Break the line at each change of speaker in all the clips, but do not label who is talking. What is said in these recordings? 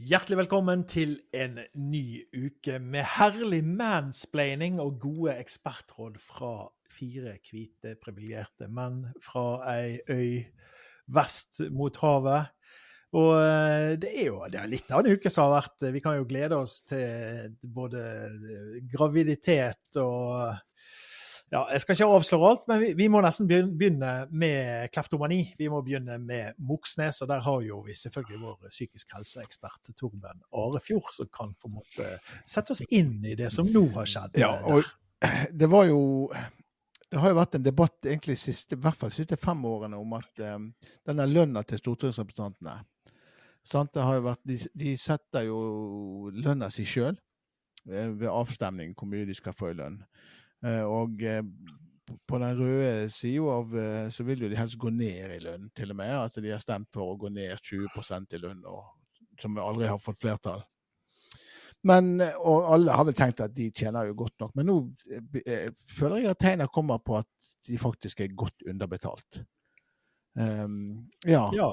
Hjertelig velkommen til en ny uke med herlig mansplaining og gode ekspertråd fra fire hvite, privilegerte menn fra ei øy vest mot havet. Og eh, det er jo det er litt av en uke som har vært Vi kan jo glede oss til både graviditet og ja, Jeg skal ikke avsløre alt, men vi, vi, må nesten begynne med kleptomani. Vi må begynne med Moxnes, og der har jo vi selvfølgelig vår psykisk helseekspert Torben Arefjord, som kan på en måte sette oss inn i det som nå har skjedd.
Ja, og det var jo det har jo vært en debatt egentlig siste, i hvert fall de siste fem årene om at um, denne lønna til stortingsrepresentantene sant? Det har jo vært, de, de setter jo lønna si sjøl eh, ved avstemning hvor mye de skal få i lønn. Eh, og eh, på den røde sida av så vil jo de helst gå ned i lønn, til og med. At de har stemt for å gå ned 20% i lønn, som aldri har fått flertall. Men, og alle har vel tenkt at de tjener jo godt nok. Men nå eh, føler jeg at tegna kommer på at de faktisk er godt underbetalt. Um, ja. ja.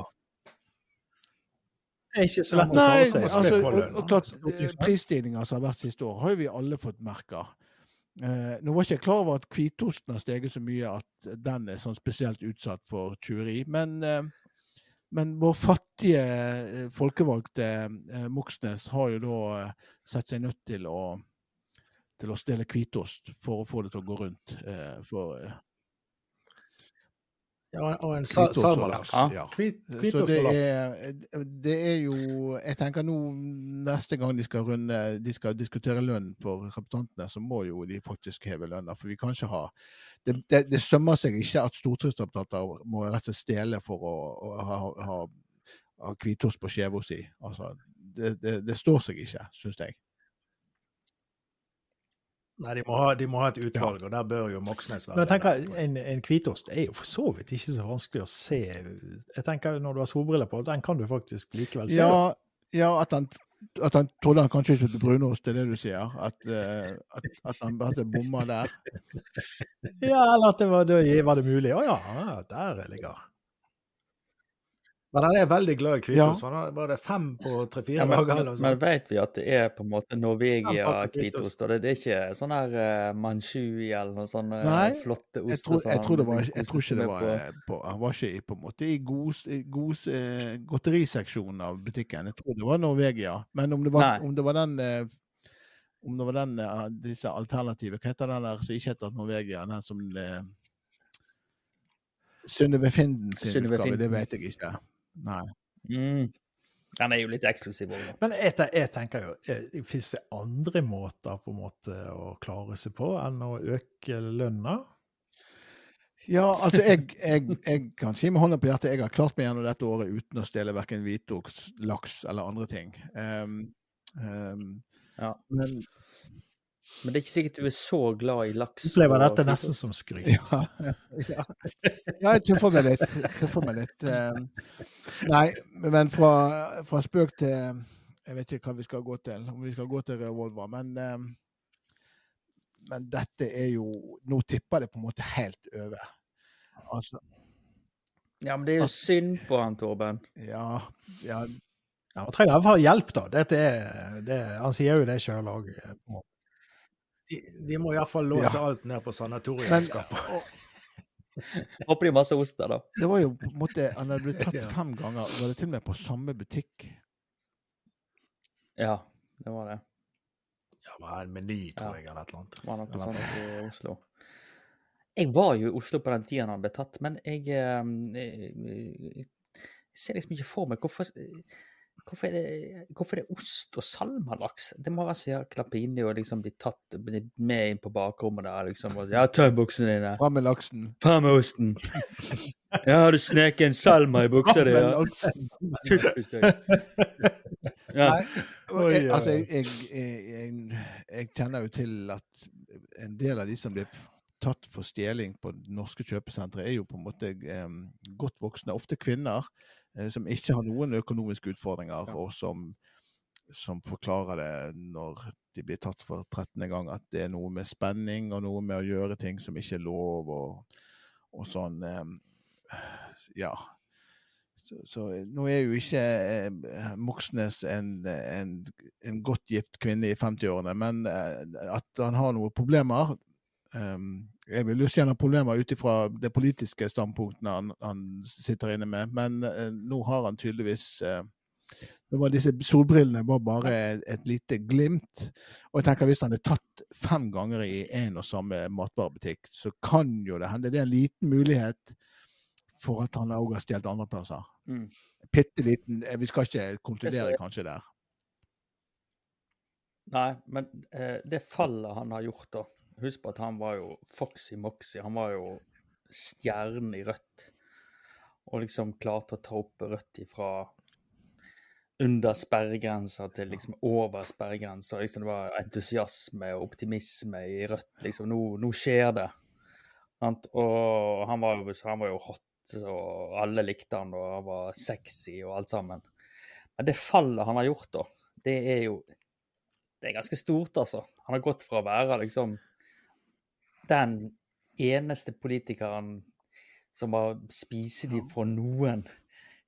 Det er ikke så lett å klare seg. Altså,
og, og klart, Prisstigninga som har vært siste år, har jo vi alle fått merke. Eh, nå var ikke jeg klar over at hvitosten har steget så mye at den er sånn spesielt utsatt for tjuveri. Men, eh, men, vår fattige eh, folkevalgte eh, Moxnes har jo da eh, sett seg nødt til å, til å stjele hvitost for å få det til å gå rundt. Eh, for
ja, og en salmalaks.
Ja. Så det er, det er, jo Jeg tenker nå neste gang de skal, runde, de skal diskutere lønn for representantene, så må jo de faktisk heve lønna. For vi kan ikke ha Det, det, det sømmer seg ikke at stortingsrepresentanter må rett og slett stjele for å, å ha, ha, ha hvitost på skjeva si. Altså, det, det, står seg ikke, syns jeg.
Nei, de må, ha, de må ha, et utvalg, ja. og der bør jo Moxnes være. Men jeg tenker, En, en hvitost er jo for så vidt ikke så vanskelig å se. Jeg tenker Når du har solbriller på, den kan du faktisk likevel se.
Ja, ja at han at han trodde han kanskje ikke brunost, det er det du sier? At, uh, at, at han bare bomma der?
ja, eller at det var, det var det mulig. Å ja, der ligger men han er veldig glad i hvitost. Ja. Var det fem på tre-fire ja, dager?
Men, men vet vi at det er på en måte Norvegia-hvitost? Det, det, er ikke sånn her uh, Manchu eller noen sånne Nei, flotte oster?
Jeg tror, jeg tror, det var, jeg tror ikke det var på, på, Han var ikke på en måte i god, god uh, godteriseksjonen av butikken. Jeg tror det var Norvegia. Men om det var, om det var den uh, om det var den, disse alternative Hva heter den der som ikke heter Norvegia? Den som uh, Synnøve Finden sin utgave, det vet jeg ikke. Nei.
Mm. Den er jo litt eksklusiv òg.
Men jeg, jeg, tenker jo, eh, fins det andre måter på en måte å klare seg på enn å øke lønna?
Ja, altså jeg, jeg, jeg, kan si med hånda på hjertet jeg har klart meg gjennom dette året uten å stjele verken hvitoks, laks eller andre ting. Um, um,
ja. Men men det er ikke sikkert du er så glad i laks.
Du opplever dette nesten som skryt.
Ja, ja. ja jeg tøffer meg litt. Tøffer meg litt. Eh, nei, men fra, fra, spøk til Jeg vet ikke hva vi skal gå til, om vi skal gå til revolver. Men, eh, men dette er jo Nå tipper det på en måte helt over. Altså
Ja, men det er jo synd på han, Torben.
Ja, ja.
ja han trenger i hvert fall hjelp, da. Dette er, det, han sier jo det sjøl òg. De, de må iallfall låse ja. alt ned på sanatorieskapet.
Håper de masse ost der, da.
Det var jo på en måte, Han hadde blitt tatt fem ganger. Var det til og med på samme butikk?
Ja, det var det.
Ja, det var en Meny, tror jeg, eller et eller annet.
Var noe sånt også i Oslo. Jeg var jo i Oslo på den tida han ble tatt, men jeg, jeg, eh, jeg, jeg ser liksom ikke for meg hvorfor Hvorfor er, det, hvorfor er det ost og salmalaks? Det må være så jækla pinlig å liksom bli tatt med inn på bakrommet der. liksom. Og, ja, tøm buksene dine.
Fram med laksen.
Fram med osten. Ja, har du sneket en salma i buksa di? Ja.
Ja. Nei, jeg, altså, jeg, jeg, jeg, kjenner jo til at en del av de som blir tatt for stjeling på norske kjøpesentre, er jo på en måte eh, godt voksne, ofte kvinner. Eh, som ikke har noen økonomiske utfordringer, og som, som, forklarer det når de blir tatt for 13. gang, at det er noe med spenning og noe med å gjøre ting som ikke er lov, og, og sånn. Ja. Så, så nå er jo ikke eh, Moxnes en, en, en godt gift kvinne i 50-årene, men eh, at han har noen problemer um, Jeg vil jo si han har problemer ut ifra det politiske standpunktene han, han, sitter inne med, men eh, nå har han tydeligvis eh, var disse solbrillene var bare et, et lite glimt. Og jeg tenker hvis han er tatt fem ganger i én og samme matvarebutikk, så kan jo det hende det er en liten mulighet for at han òg har stjålet andre plasser.
Mm.
Bitte liten eh, Vi skal ikke konkludere kanskje der.
Nei, men eh, det fallet han har gjort, da Husk på at han var jo Foxy Moxy. Han var jo stjernen i rødt. Og liksom klarte å ta opp rødt ifra under sperregrensa til liksom over sperregrensa. Liksom det var entusiasme og optimisme i rødt. Liksom nå, nå skjer det. Og han var, han var jo hot, og alle likte han, og han var sexy og alt sammen. Men det fallet han har gjort, da, det er jo Det er ganske stort, altså. Han har gått fra å være liksom den eneste politikeren som var spiselig for noen.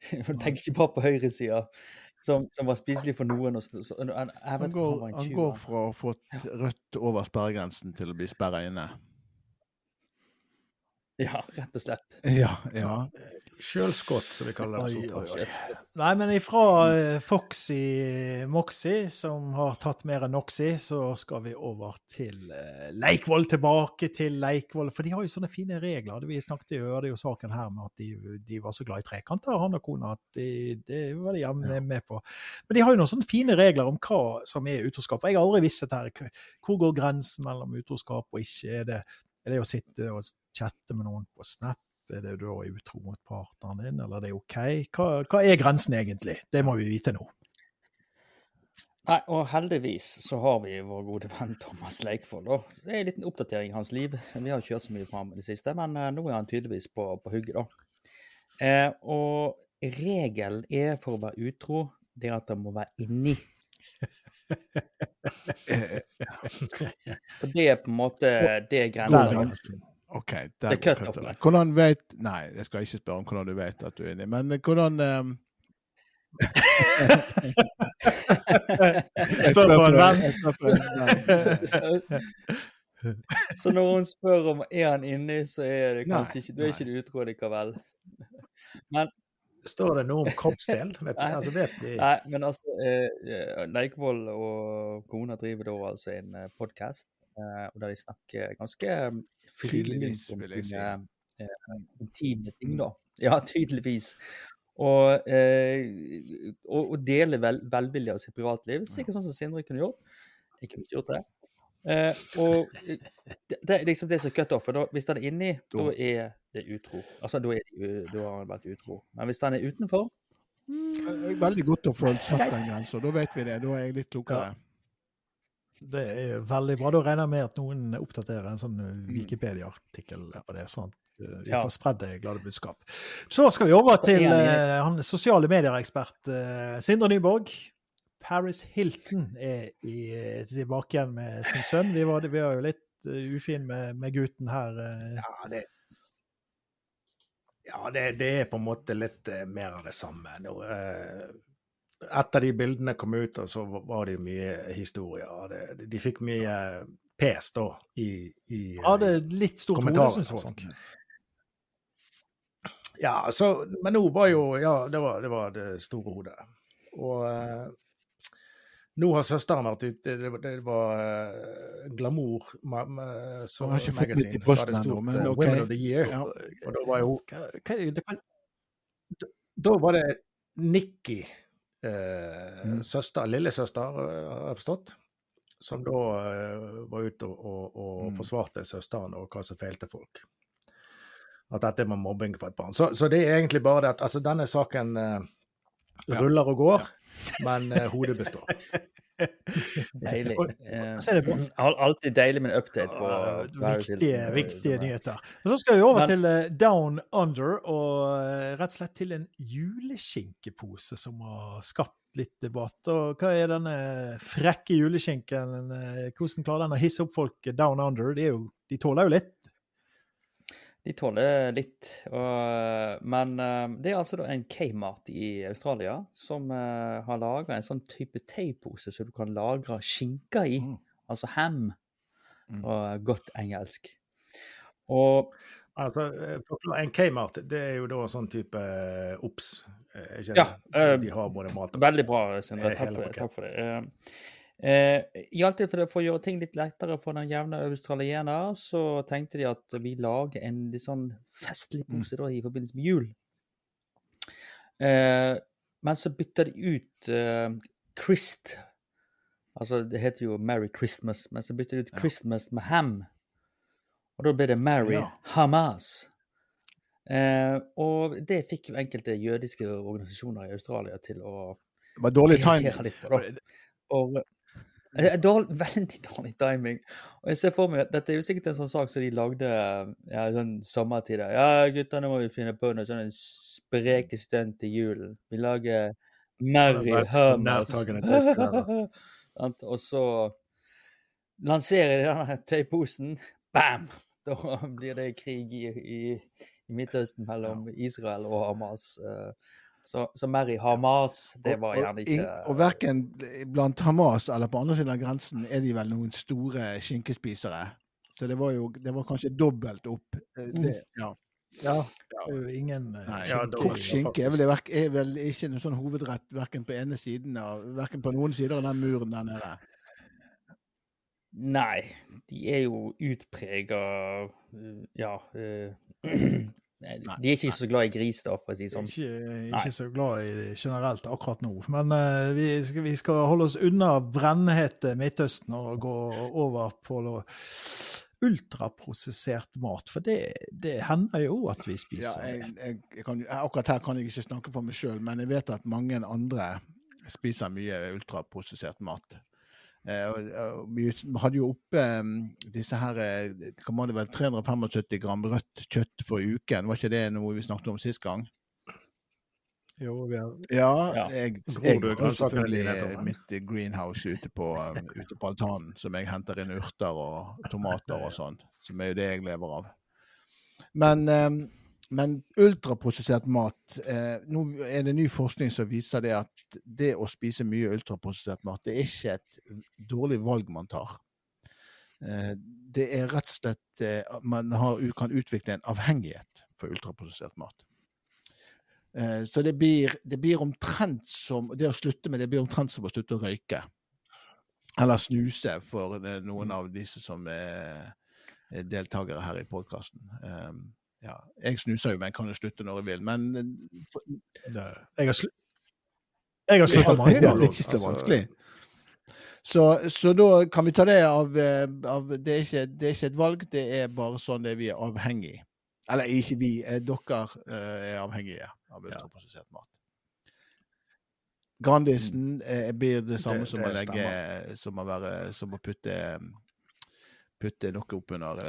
Tenk ikke bare på høyresida. Som, som, var spiselig for noen. Og, så, vet,
han, går, han, han går fra å få rødt over sperregrensen til å bli sperra inne.
Ja, rett og slett.
Ja, ja.
Sjølskott, som vi kaller det.
Oi, oi, oi. Nei, men ifra uh, Foxy Moxy, som har tatt mer enn Noxy, så skal vi over til uh, Leikvoll. Tilbake til Leikvoll. For de har jo sånne fine regler. Vi snakket jo, hørte jo saken her med at de, de var så glad i trekanter, han og kona, at de, det var de hjemme med på. Men de har jo noen sånne fine regler om hva som er utroskap. Jeg har aldri visst dette her. Hvor går grensen mellom utroskap og ikke? Er det, er det å sitte og chatte med noen på Snap? Er det da utro mot partneren din, eller er det OK? Hva, hva, er grensen egentlig? Det må vi vite nå.
Nei, og heldigvis så har vi vår gode venn Thomas Leikvoll. Det er en liten oppdatering i hans liv. Vi har kjørt så mye fram i det siste, men uh, nå er han tydeligvis på, på hugget, da. Eh, og regelen er for å være utro, det er at det må være inni. og det er på en måte det er grensen.
OK. Der det er cut Hvordan vet Nei, jeg skal ikke spørre om hvordan du vet at du er inni, men hvordan um...
Spør på en venn.
Så når hun spør om er han inni, så er det kanskje nei, ikke Du er ikke utro likevel. Men
Står det noe om kroppsdel? Vet du, altså vet vi...
Nei, men altså eh, Leikvoll og kona driver da altså en eh, podkast, eh, der de snakker ganske
Tydeligvis,
vil jeg si. Eh, intime ting, da. Ja, tydeligvis. Og, eh, og, og dele vel, velvilje av sitt privatliv. Sikkert sånn som Sindre kunne gjort. Jeg kunne ikke gjort det. Eh, og det, det er liksom det som er cutoff. For da, hvis han er inni, da er det utro. Altså, da, er, da har han vært utro. Men hvis han er utenfor
mm, Veldig godt å få satt den grensa. Da vet vi det. Da er jeg litt klokere. Ja.
Det er veldig bra. Da regner jeg med at noen oppdaterer en sånn eh, mm. Wikipedia-artikkel på det. sånn vi får spredd det glade budskap. Så skal vi over til uh, han sosiale medier-ekspert uh, Sindre Nyborg. Paris Hilton er i, tilbake igjen med sin sønn. Vi var, vi var jo litt uh, ufin med, med, gutten her.
Ja, det, ja det, det, er på en måte litt mer av det samme. Nå, etter de bildene kom ut, så var det mye historier. De, de fikk mye pes da i, i
Ja, det er litt stort hode, syns folk.
Ja, så, men nå var jo Ja, det var det, var det store hodet. Og eh, nå har søsteren vært ute. Det, det var uh, Glamour ma, ma, så, Magasin. Så hadde stort men, okay. Women of the Year. Ja. Og da var jo da, da var det Nikki eh, mm. søster, lillesøster, eh, har jeg forstått, som da eh, var ute og, og, og mm. forsvarte søsteren og hva som feilte folk. At dette var mobbing for et barn. Så, så, det er egentlig bare det at altså, denne saken eh, ruller og går, ja. men eh, hodet består.
Deilig. Eh, alltid deilig med en update på
Viktige, viktige nyheter. Og Så skal vi over Men, til uh, Down Under, og uh, rett og slett til en juleskinkepose som har skapt litt debatt. Og hva er denne frekke juleskinken? Hvordan klarer den å hisse opp folk down under? De, jo, de tåler jo litt.
De tåler litt. Og, men eh, det er altså en Kmart i Australia som eh, har laga en sånn type teipose som du kan lagre skinke i.
Mm.
Altså ham,
Mm.
Og godt engelsk. Og
Altså, eh, En Kmart, det er jo da sånn type eh, obs? eh,
Ja, eh,
De har både mat og
Veldig bra, Sindre.
Eh,
Takk. Takk for det. Eh, I alt det for, for å gjøre ting litt lettere for den jevne australiener, så tenkte de at vi lager en litt sånn festlig
Mm.
pose da, i forbindelse med jul. Eh, men så bytta de ut eh, Christ Altså, det heter jo Merry Christmas, men så bytta de ut
Ja.
Christmas med ham. Og da ble det Merry
Ja.
Hamas. Eh, og det fikk jo enkelte jødiske organisasjoner i Australia til å
Det var dårlig timing.
Og, dårlig, veldig dårlig timing. Og jeg ser for meg at dette er jo sikkert en sånn sak som de lagde ja, i sånn sommertider. Ja, gutta, nå må vi finne på noe sånn spreke stunt til julen. Vi lager Mary Hermes. Og så lanserer de denne tøyposen. Bam! Da blir det krig i, i, i Midtøsten mellom Israel og Hamas. Eh, Så, så i Hamas, det var gjerne ikke
Og, Og verken blant Hamas eller på andre siden av grensen er de vel noen store skinkespisere. Så det var jo det var kanskje dobbelt opp. Eh, Det, ja.
Ja, det er jo ingen eh,
Nei,
Ja,
kokt skinke er vel, er vel ikke noen sånn hovedrett verken på ene siden av, verken på noen sider av den muren der nede.
Nei, de er jo utprega Ja. eh, de er ikke så glad i gris, da, for å si det sånn.
Ikke, ikke så glad i det generelt akkurat nå. Men uh, vi, skal, vi skal holde oss unna brennhete Midtøsten og gå over på ultraprosessert mat. For det, det hender jo at vi
Ja,
spiser
jeg, jeg, jeg kan, akkurat her kan jeg ikke snakke for meg sjøl, men jeg vet at mange andre spiser mye ultraprosessert mat. Eh, vi hadde jo oppe um, disse her eh, hva var det vel, 375 gram rødt kjøtt for uken. Var ikke det noe vi snakket om sist gang?
Jo, vi har,
Ja,
Ja.
jeg, jeg har selvfølgelig eh, mitt greenhouse ute på, um, ute på altanen, som jeg henter inn urter og tomater og sånn. Som er jo det jeg lever av. Men, um, men ultraprosessert mat eh, Nå er det ny forskning som viser det at det å spise mye ultraprosessert mat, det er ikke et dårlig valg man tar. Eh, det er rett og slett eh, Man har, kan utvikle en avhengighet for ultraprosessert mat. Eh, Så det blir, det blir omtrent som Det å slutte med det blir omtrent som å slutte å røyke. Eller snuse, for eh, noen av disse som er er deltakere her i podkasten. Ja, jeg snuser jo, men jeg kan jo slutte når jeg vil. Men eh, for,
jeg har, sl jeg har slutta mange
ganger. det er ikke så
altså.
vanskelig. Så, så da kan vi ta det av, eh, av det, er ikke, det er ikke et valg, det er bare sånn det vi er avhengig. Eller ikke vi, eh, dere er avhengige av ultraprosessert mat. Grandisen eh, blir det samme
Det-
som,
det
å legge, som, å være, som å putte, putte noe opp under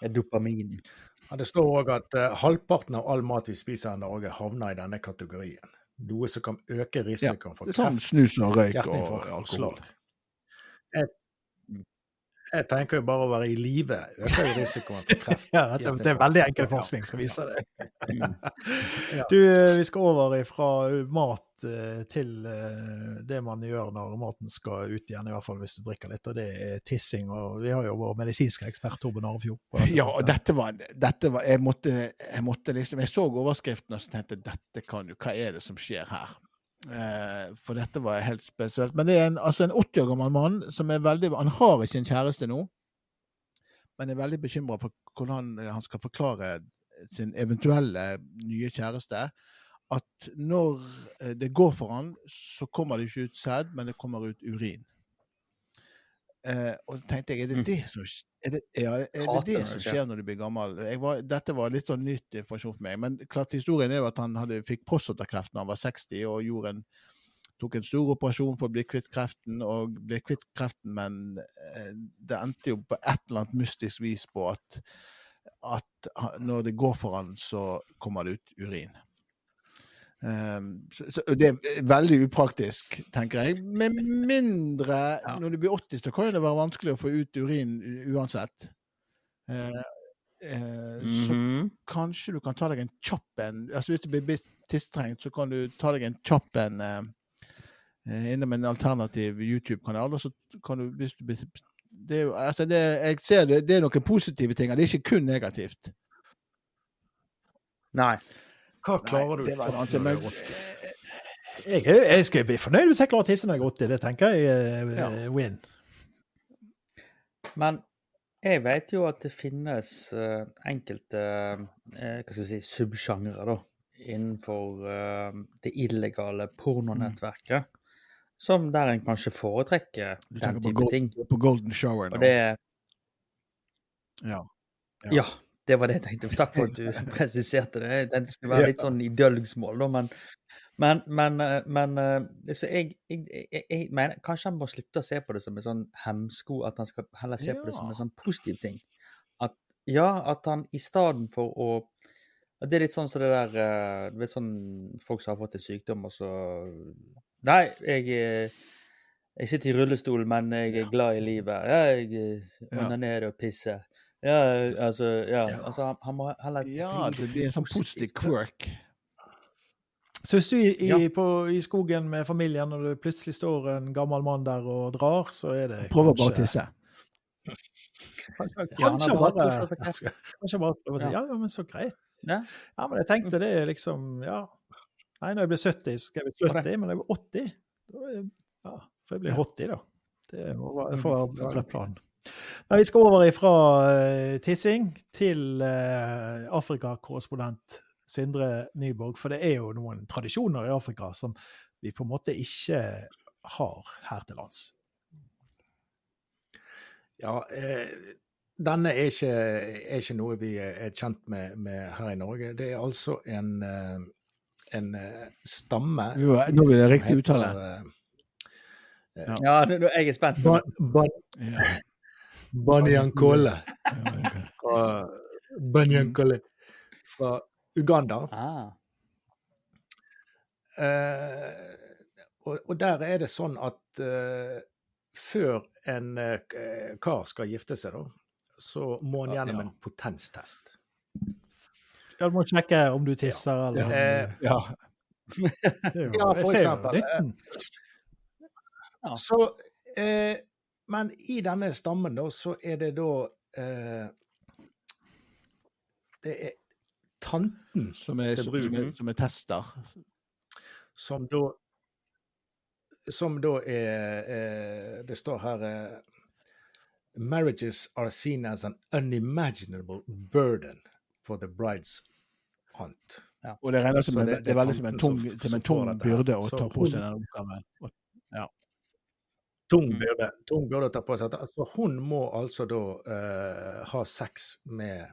eh, lippo.
Dopamin.
Ja, det står òg at uh, halvparten av all mat vi spiser i Norge, havner i denne kategorien. Noe som kan øke risikoen for
Det er sånn
kreft,
snus og røyk og alkohol.
slag. Jeg, tenker jo bare å være i live øker jo risikoen for kreft.
Ja, det, det er veldig enkel forskning som viser det. Du, eh, vi skal over fra mat eh, til eh, det man gjør når maten skal ut igjen, i hvert fall hvis du drikker litt, og det er tissing. Og vi har jo vår medisinske ekspert Torben dette
Ja, og dette var, dette var jeg, måtte, jeg måtte liksom Jeg så overskriften og så tenkte dette kan jo Hva er det som skjer her? Eh, for dette var helt spesielt. Men det er en, altså en 80 år gammel mann som er veldig Han har ikke en kjæreste nå, men er veldig bekymra for hvordan han skal forklare sin eventuelle nye kjæreste at når eh, det går for han, så kommer det ikke ut sæd, men det kommer ut urin. Eh, og tenkte jeg, er det
Mm.
det som, er det, ja, er det, det som
skjer.
når du blir gammel? Var, dette var litt sånn nytt informasjon for meg. Men klart historien er jo at han hadde, fikk prostatakreft da han var 60 og gjorde en, tok en stor operasjon for å bli kvitt kreften, og ble kvitt kreften, men eh, det endte jo på et eller annet mystisk vis på at, at når det går for han, så kommer det ut urin. Um, så, det er veldig upraktisk, tenker jeg. Med mindre
Ja.
Når du blir 80, så kan det være vanskelig å få ut urin uansett. Eh, eh, Så
Mhm.
kanskje du kan ta deg en kjapp en altså Hvis du blir tisstrengt, så kan du ta deg en kjapp en eh, eh, innom en alternativ YouTube-kanal. og så kan du, hvis du blir det er jo, altså det, jeg ser det, det er noen positive ting, det er ikke kun negativt.
Nei.
Hva klarer du
det var men,
Jeg, jeg skal bli fornøyd hvis jeg klarer å tisse når jeg er 80. Det tenker jeg er
Ja.
eh, win.
Men jeg vet jo at det finnes uh, enkelte uh, hva skal vi si, subsjangre da, innenfor uh, det illegale pornonettverket, som der en kanskje foretrekker den
på
type
gold-
ting.
på Golden Shower da.
Og det
Ja.
Ja, det var det jeg tenkte. Takk for at du presiserte det. Jeg tenkte det skulle være litt sånn i dølgsmål, da, men men, men, eh, men eh, så jeg, jeg, jeg, mener kanskje han må slutte å se på det som en sånn hemsko, at han skal heller se på det som en sånn positiv ting. At ja, at han i stedet for å Det er litt sånn som det der eh, Du vet sånn folk som har fått en sykdom, og så Nei, jeg, jeg sitter i rullestol, men jeg er glad i livet. Jeg
Ja.
onanerer og pisser. Ja, altså, ja, altså han, han må heller
ja, det blir en sånn positiv quirk.
Så hvis du i,
Ja.
på, i skogen med familien, og det plutselig står en gammel mann der og drar, så er det
Prøver bare å
bare
tisse.
Kanskje, kanskje
bare
kanskje bare
Ja.
ja, men så greit.
Ja.
Ja, men jeg tenkte det er liksom Ja. Nei, når jeg blir 70, så skal jeg bli 70, men når jeg blir 80, da ja, får jeg bli 80, da. Det må får være planen. Men vi skal over ifra uh, tissing til uh, Afrikakorrespondent Sindre Nyborg. For det er jo noen tradisjoner i Afrika som vi på en måte ikke har her til lands.
Ja, eh, denne er ikke, er ikke noe vi er kjent med, med her i Norge. Det er altså en, eh, en eh, stamme
Jo, Nå blir det
som
riktig uttale.
Uh, ja,
Ja, nå, nå, jeg er spent.
Ban, ban,
Ja.
Banyankole fra Banyankole fra Uganda.
Ah.
Uh, og, og der er det sånn at uh, før en uh, kar skal gifte seg, da, så må han gjennom
ja.
en potenstest.
Ja, du må sjekke om du tisser, eller
Eh,
ja.
Det er jo-
ja, for eksempel.
Ja.
Så, eh, men i denne stammen, da, så er det da eh, Det er tanten
Som er,
Til
som, som, er, som er tester.
som da Som da er eh, Det står her eh, Marriages are seen as an unimaginable burden for the bride's aunt.
Og det regnes som
det-
det,
det
er veldig som en tung,
som-
som en tung byrde å
Så
ta på seg den oppgaven.
Tung
Mm.
byrde, tung byrde å ta på seg. Altså, hun må altså da uh, ha sex med,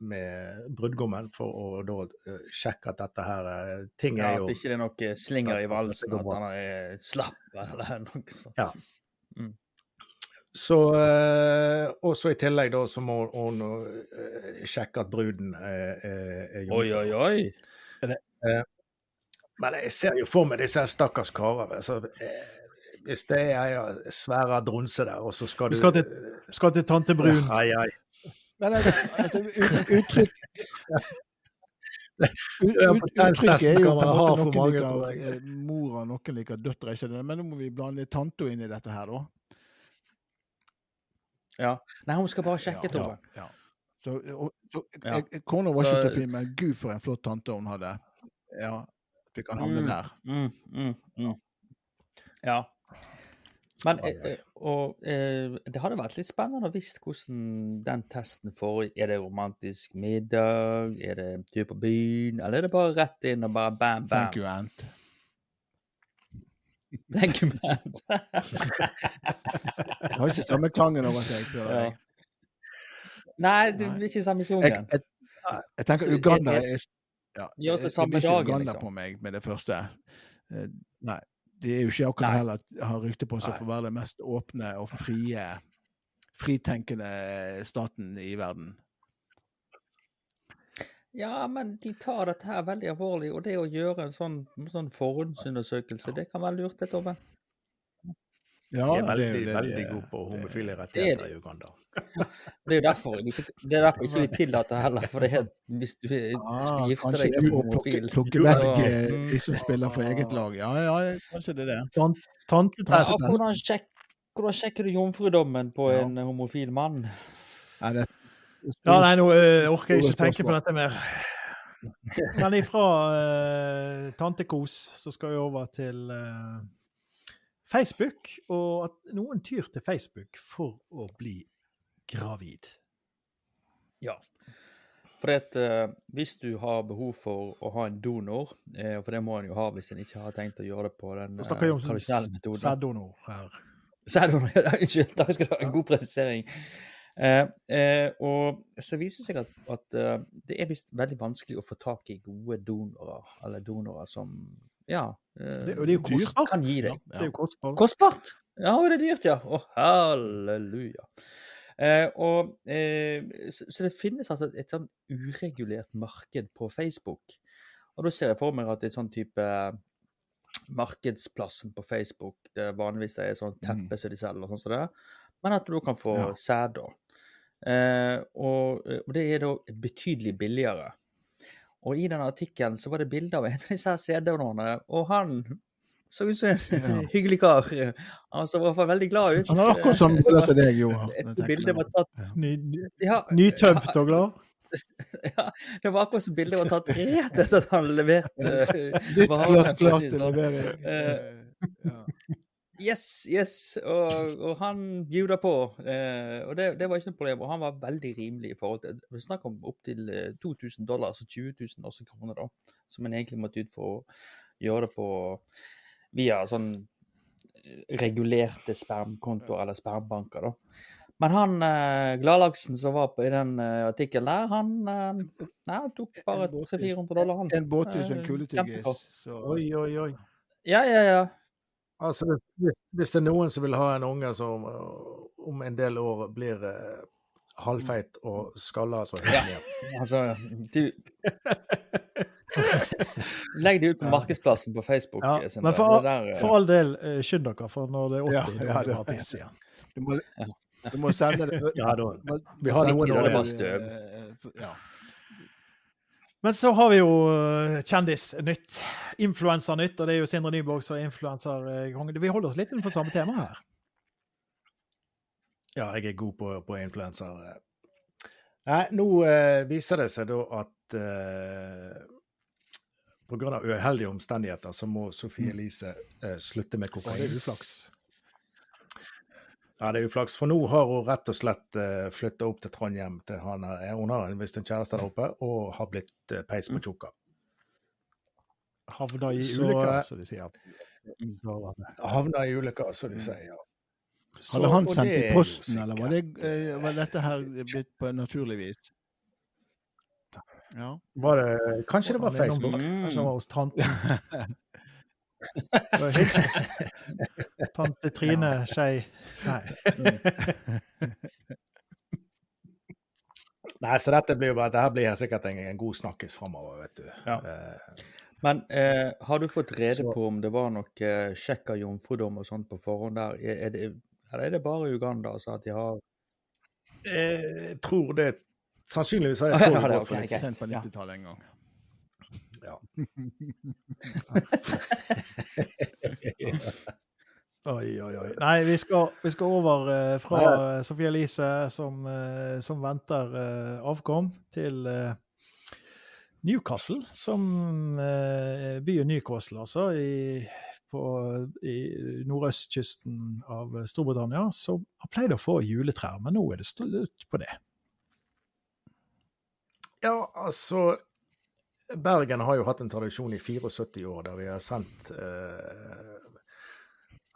med brudgommen for å da uh, sjekke at dette her uh, Ting
Ja,
er
at ikke det er noe slinger i valsen, at han er slapp eller noe sånt.
Så eh, Og så i tillegg da så må hun sjekke at bruden er, er,
Oi, oi, oi.
Men jeg ser jo for meg disse stakkars karer. Altså, hvis det er svære dronse der, og så skal
Du
du
skal til- Skal til tante Brun.
Ai, ai.
Men altså, altså, uttrykk
Ja,
Uttrykket er jo på en måte noen
mange,
liker
mora,
eh, noen liker døtre. Ikke det? Men nå må vi blande tante inn i dette her, da.
Ja. Nei, hun skal bare sjekke,
Ja,
Tove.
Ja. Så, og, så
Ja.
Kona var ikke så fin, men gud for en flott tante hun hadde. Ja, fikk han havne
Mm.
der.
Mm, mm, mm. Ja. Men eh, eh, og, eh, det hadde vært litt spennende å visst hvordan den testen får. Er det romantisk middag? Er det tur på byen? Eller er det bare rett inn og bare bam, bam?
Thank you, Ant.
Thank you, Ant.
Jeg har ikke samme klangen over seg.
Tror
jeg.
Nei, det blir ikke samme
Jeg, jeg, jeg tenker Uganda
er-
ja,
det
det
samme
blir ikke Uganda
liksom.
på meg med det første. Nei. De er jo ikke akkurat heller har rykte på seg for å være den mest åpne og frie, fritenkende staten i verden.
Ja, men de tar dette her veldig alvorlig, og det å gjøre en sånn, sånn forhåndsundersøkelse, det kan være lurt, det.
Ja,
De er veldig,
det, det
veldig gode på homofile
er
rettigheter
det,
i Uganda.
Det er jo derfor ikke, det er derfor ikke vi tillater heller. For det er, hvis du
Ah,
gifter
kanskje
deg
for plukke,
homofil
plukke
så-
vekk eh,
Mm.
de som spiller for eget lag. Ja, ja, kanskje det er det.
Tant-
Ja, hvordan, sjek, hvordan sjekker du jomfrudommen på
Ja.
en homofil mann?
Nei, det
Ja, nei, nå eh, orker jeg ikke tenke på dette mer. Men ifra uh, tantekos så skal vi over til eh, Facebook, og at noen tyr til Facebook for å bli gravid.
Ja. For at, uh, hvis du har behov for å ha en donor, eh, for det må en jo ha hvis en ikke har tenkt å gjøre det på den eh,
om
tradisjonelle metoden.
sæddonor her.
Sæddonor, ja, unnskyld. Takk skal du ha. En god presisering. Eh, eh, og så viser det seg at, at eh, det er visst veldig vanskelig å få tak i gode donorer, eller donorer som ja, eh,
Det, og det er jo kostbart.
kan gi deg.
Det er jo kostbart.
Kostbart! Ja, og det er dyrt, ja. Å, halleluja. Eh, og, eh, så, så det finnes altså et sånn uregulert marked på Facebook. Og da ser jeg for meg at det er sånn type eh, markedsplassen på Facebook, det vanligvis er sånn teppe som de selger, og sånn som det, men at du kan få
Ja.
sæd. Eh, og, og det er da betydelig billigere. Og i den artikkelen så var det bilde av en av disse her sæddonorene, og han så ut som en
Ja.
hyggelig kar. Han så i hvert fall veldig glad ut.
Han er akkurat som briller som deg, Johan.
Et bilde var tatt
Ny, ny,
ja,
nytømt og glad.
ja, Det var akkurat som bildet var tatt rett etter at han leverte uh,
Litt
varene,
klart, klart
si det
til
sånn.
levering.
Eh,
Eh.
Yes, yes. Og, og han bjuda på. Eh, og det, det var ikke noe problem. Og han var veldig rimelig i forhold til Vi snakker om opptil eh, 2000 dollar, altså 20 000 også kroner, da. Som en egentlig måtte ut for å gjøre det på via sånn eh, regulerte spermkontoer eller spermbanker, da. Men han eh, gladlaksen som var på, i den eh, artikkelen der, han, eh, nei, tok bare 300-400 dollar, han.
En båttur som en
Eh,
kuletyggis. så-
Oi, oi, oi.
Ja, ja, ja.
Altså, hvis, hvis det er noen som vil ha en unge som uh, om en del år blir eh, halvfeit og skalla, så høyt ned ja.
Altså, du Legg det ut på markedsplassen på Facebook.
Ja,
eh,
men for,
Det der, eh,
for all del, eh, skynd dere, for når det er 80,
Ja,
da
ja,
det bare piss igjen.
Du må, du må sende det
Ja, da. Vi har noen
det
år igjen.
eh, Ja.
Men så har vi jo eh, kjendisnytt. Influensernytt, og det er jo Sindre Nyborg som er influenserkonge. Vi holder oss litt innenfor samme tema her.
Ja, jeg er god på, på influenser. Nei, nå eh, viser det seg da at eh, pga. uheldige omstendigheter så må Sofie Elise eh, slutte med
Og det
kokain.
er uflaks.
Ja, det er uflaks, for nå har hun rett og slett uh, flytta opp til Trondheim. Til han, er- hun har visst en kjæreste der oppe, og har blitt uh, peis på tjukka.
Havna i
Så,
ulykker,
eh,
som de sier.
Mm.
Havna i ulykka, som de sier. ja. Så-
Hadde han sendt i posten, eller var, det, eh, var dette her blitt på naturlig vis? Ja.
Var det, kanskje det var Facebook?
Mm.
Kanskje han var hos tanten. Det var hilsen. Tante Trine Skei Nei.
Nei, så dette blir jo bare, dette blir sikkert en, en god snakkis framover, vet du.
Ja.
Eh,
Men eh, har du fått rede
Så-
på om det var noe eh, sjekk av jomfrudom og sånt på forhånd der? Er, er, det, eller er det bare Uganda altså, at de har
jeg tror det Sannsynligvis har
Ja,
jeg
ja,
tolv
det
på 90-tallet en gang.
Oi, oi, oi. Nei, vi skal, vi skal over eh, fra uh, Sofie Elise, som, eh, som venter eh, avkom, til eh, Newcastle, som eh, byen Newcastle, altså, i, på, i nordøstkysten av Storbritannia, som har pleid å få juletrær, men nå er det slutt på det.
Ja, altså Bergen har jo hatt en tradisjon i 74 år der vi har sendt eh,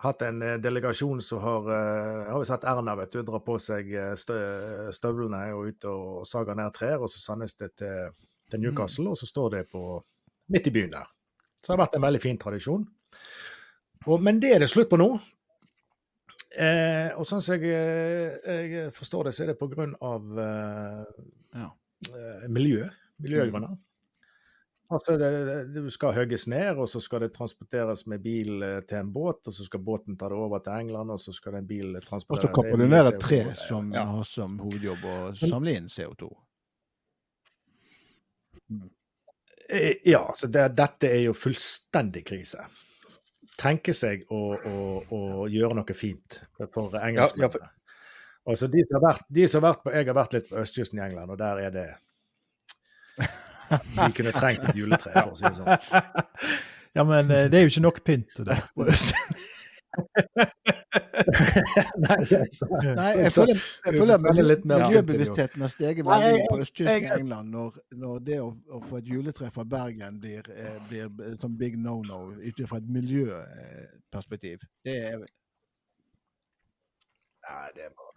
Hatt en eh, delegasjon som har eh, Har vi sett Erna vet du, dra på seg eh, stø, støvlene og ut og saga ned trær, og så sendes det til, til Newcastle, og så står det på midt i byen der. Så det har vært en veldig fin tradisjon. Og, men det er det slutt på nå. Eh, og sånn som jeg, jeg forstår det, så er det av eh,
Ja.
eh, miljø, miljøgrunner. Altså, det, det- skal hogges ned, og så skal det transporteres med bil eh, til en båt, og så skal båten ta det over til England, og så skal den bilen
Og
transportere
så kapper
det
du ned et tre som
Ja.
har som hovedjobb å samle inn CO2.
Eh, Ja, så det, dette er jo fullstendig krise. Tenke seg å, å, å gjøre noe fint for
Ja, ja, for-
Altså, de som har vært, de som har vært på, Jeg har vært litt på østkysten i England, og der er det Vi kunne trengt et juletre, for å si det sånn.
Ja, men eh, det er jo ikke nok pynt til det.
Nei, altså.
Nei, jeg føler, jeg føler miljøbevisstheten har steget veldig på østkysten i England når, når det å, å få et juletre fra Bergen blir, eh, blir sånn big no-no ut fra et miljøperspektiv. Det er
Nei, det er bare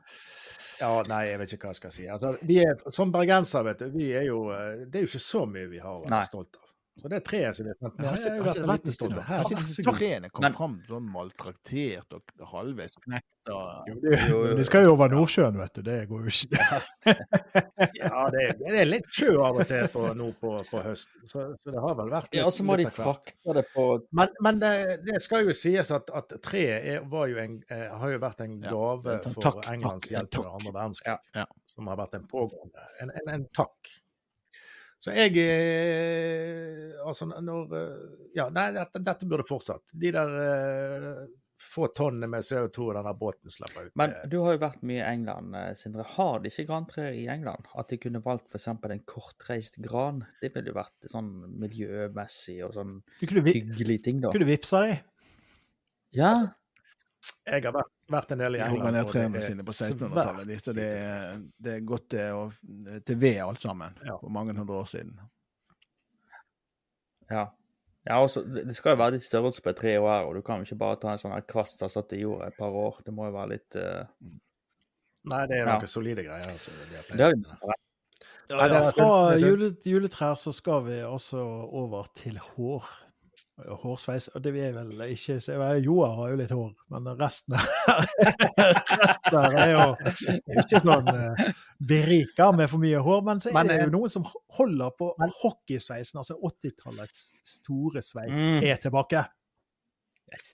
Ja, nei, jeg vet ikke hva jeg skal si. Altså, vi er, som bergensere, vet du, vi er jo eh, Det er jo ikke så mye vi har å være stolt av. Så det er treet som har sendt ned,
har
jeg
ikke,
har
ikke
en
det vært sånn?
Her,
Har ikke
vær
disse
så god.
kom
Men-
fram sånn maltraktert og halvveis knekt?
Det skal jo over Nordsjøen, vet du. Det går jo ikke.
Ja, det er, det er litt sjø av og til på, nå på, på høsten, så, så det har vel vært litt,
Ja, så må de frakte det på
Men, men det, det skal jo sies at, at treet er, var jo en, eh, har jo vært en
Ja,
gave
en
for
takk,
Englands
takk,
hjelp under andre verdenskrig.
Ja.
Ja.
Som har vært en pågående En, en, en takk. Så jeg eh, Altså, når eh, Ja, nei, dette, dette burde fortsatt. De der eh, få tonnene med CO2 denne båten slipper ut.
Men du har jo vært mye i England, Sindre. Har de ikke grantrær i England? At de kunne valgt f.eks. en kortreist gran? Det ville jo vært sånn miljømessig og sånn
Du
hyggelig ting, da.
kunne vippsa deg.
Ja,
Jeg har vært, vært en del i England.
ned
og det
trærne
er
sine på 1600-tallet. de, Så det, er- det er gått til, til ved alt sammen
Ja.
for mange hundre år siden.
ja. Ja, også, det det skal jo være litt størrelse på et tre år, og du kan jo ikke bare ta en sånn her kvast som har satt i jorda et par år. Det må jo være litt uh...
Nei, det er
Ja.
noen solide greier. Altså, de har
Det har.
Ja, fra juletrær så skal vi altså over til hår. Hårsveis. Og det vil er vel ikke se. Joar har jo litt hår, men resten resten her er jo ikke sånn uh, berika med for mye hår. Men så er det
eh,
jo noen som holder på hockeysveisen. Altså 80-tallets store sveis
Mm.
er tilbake.
yes.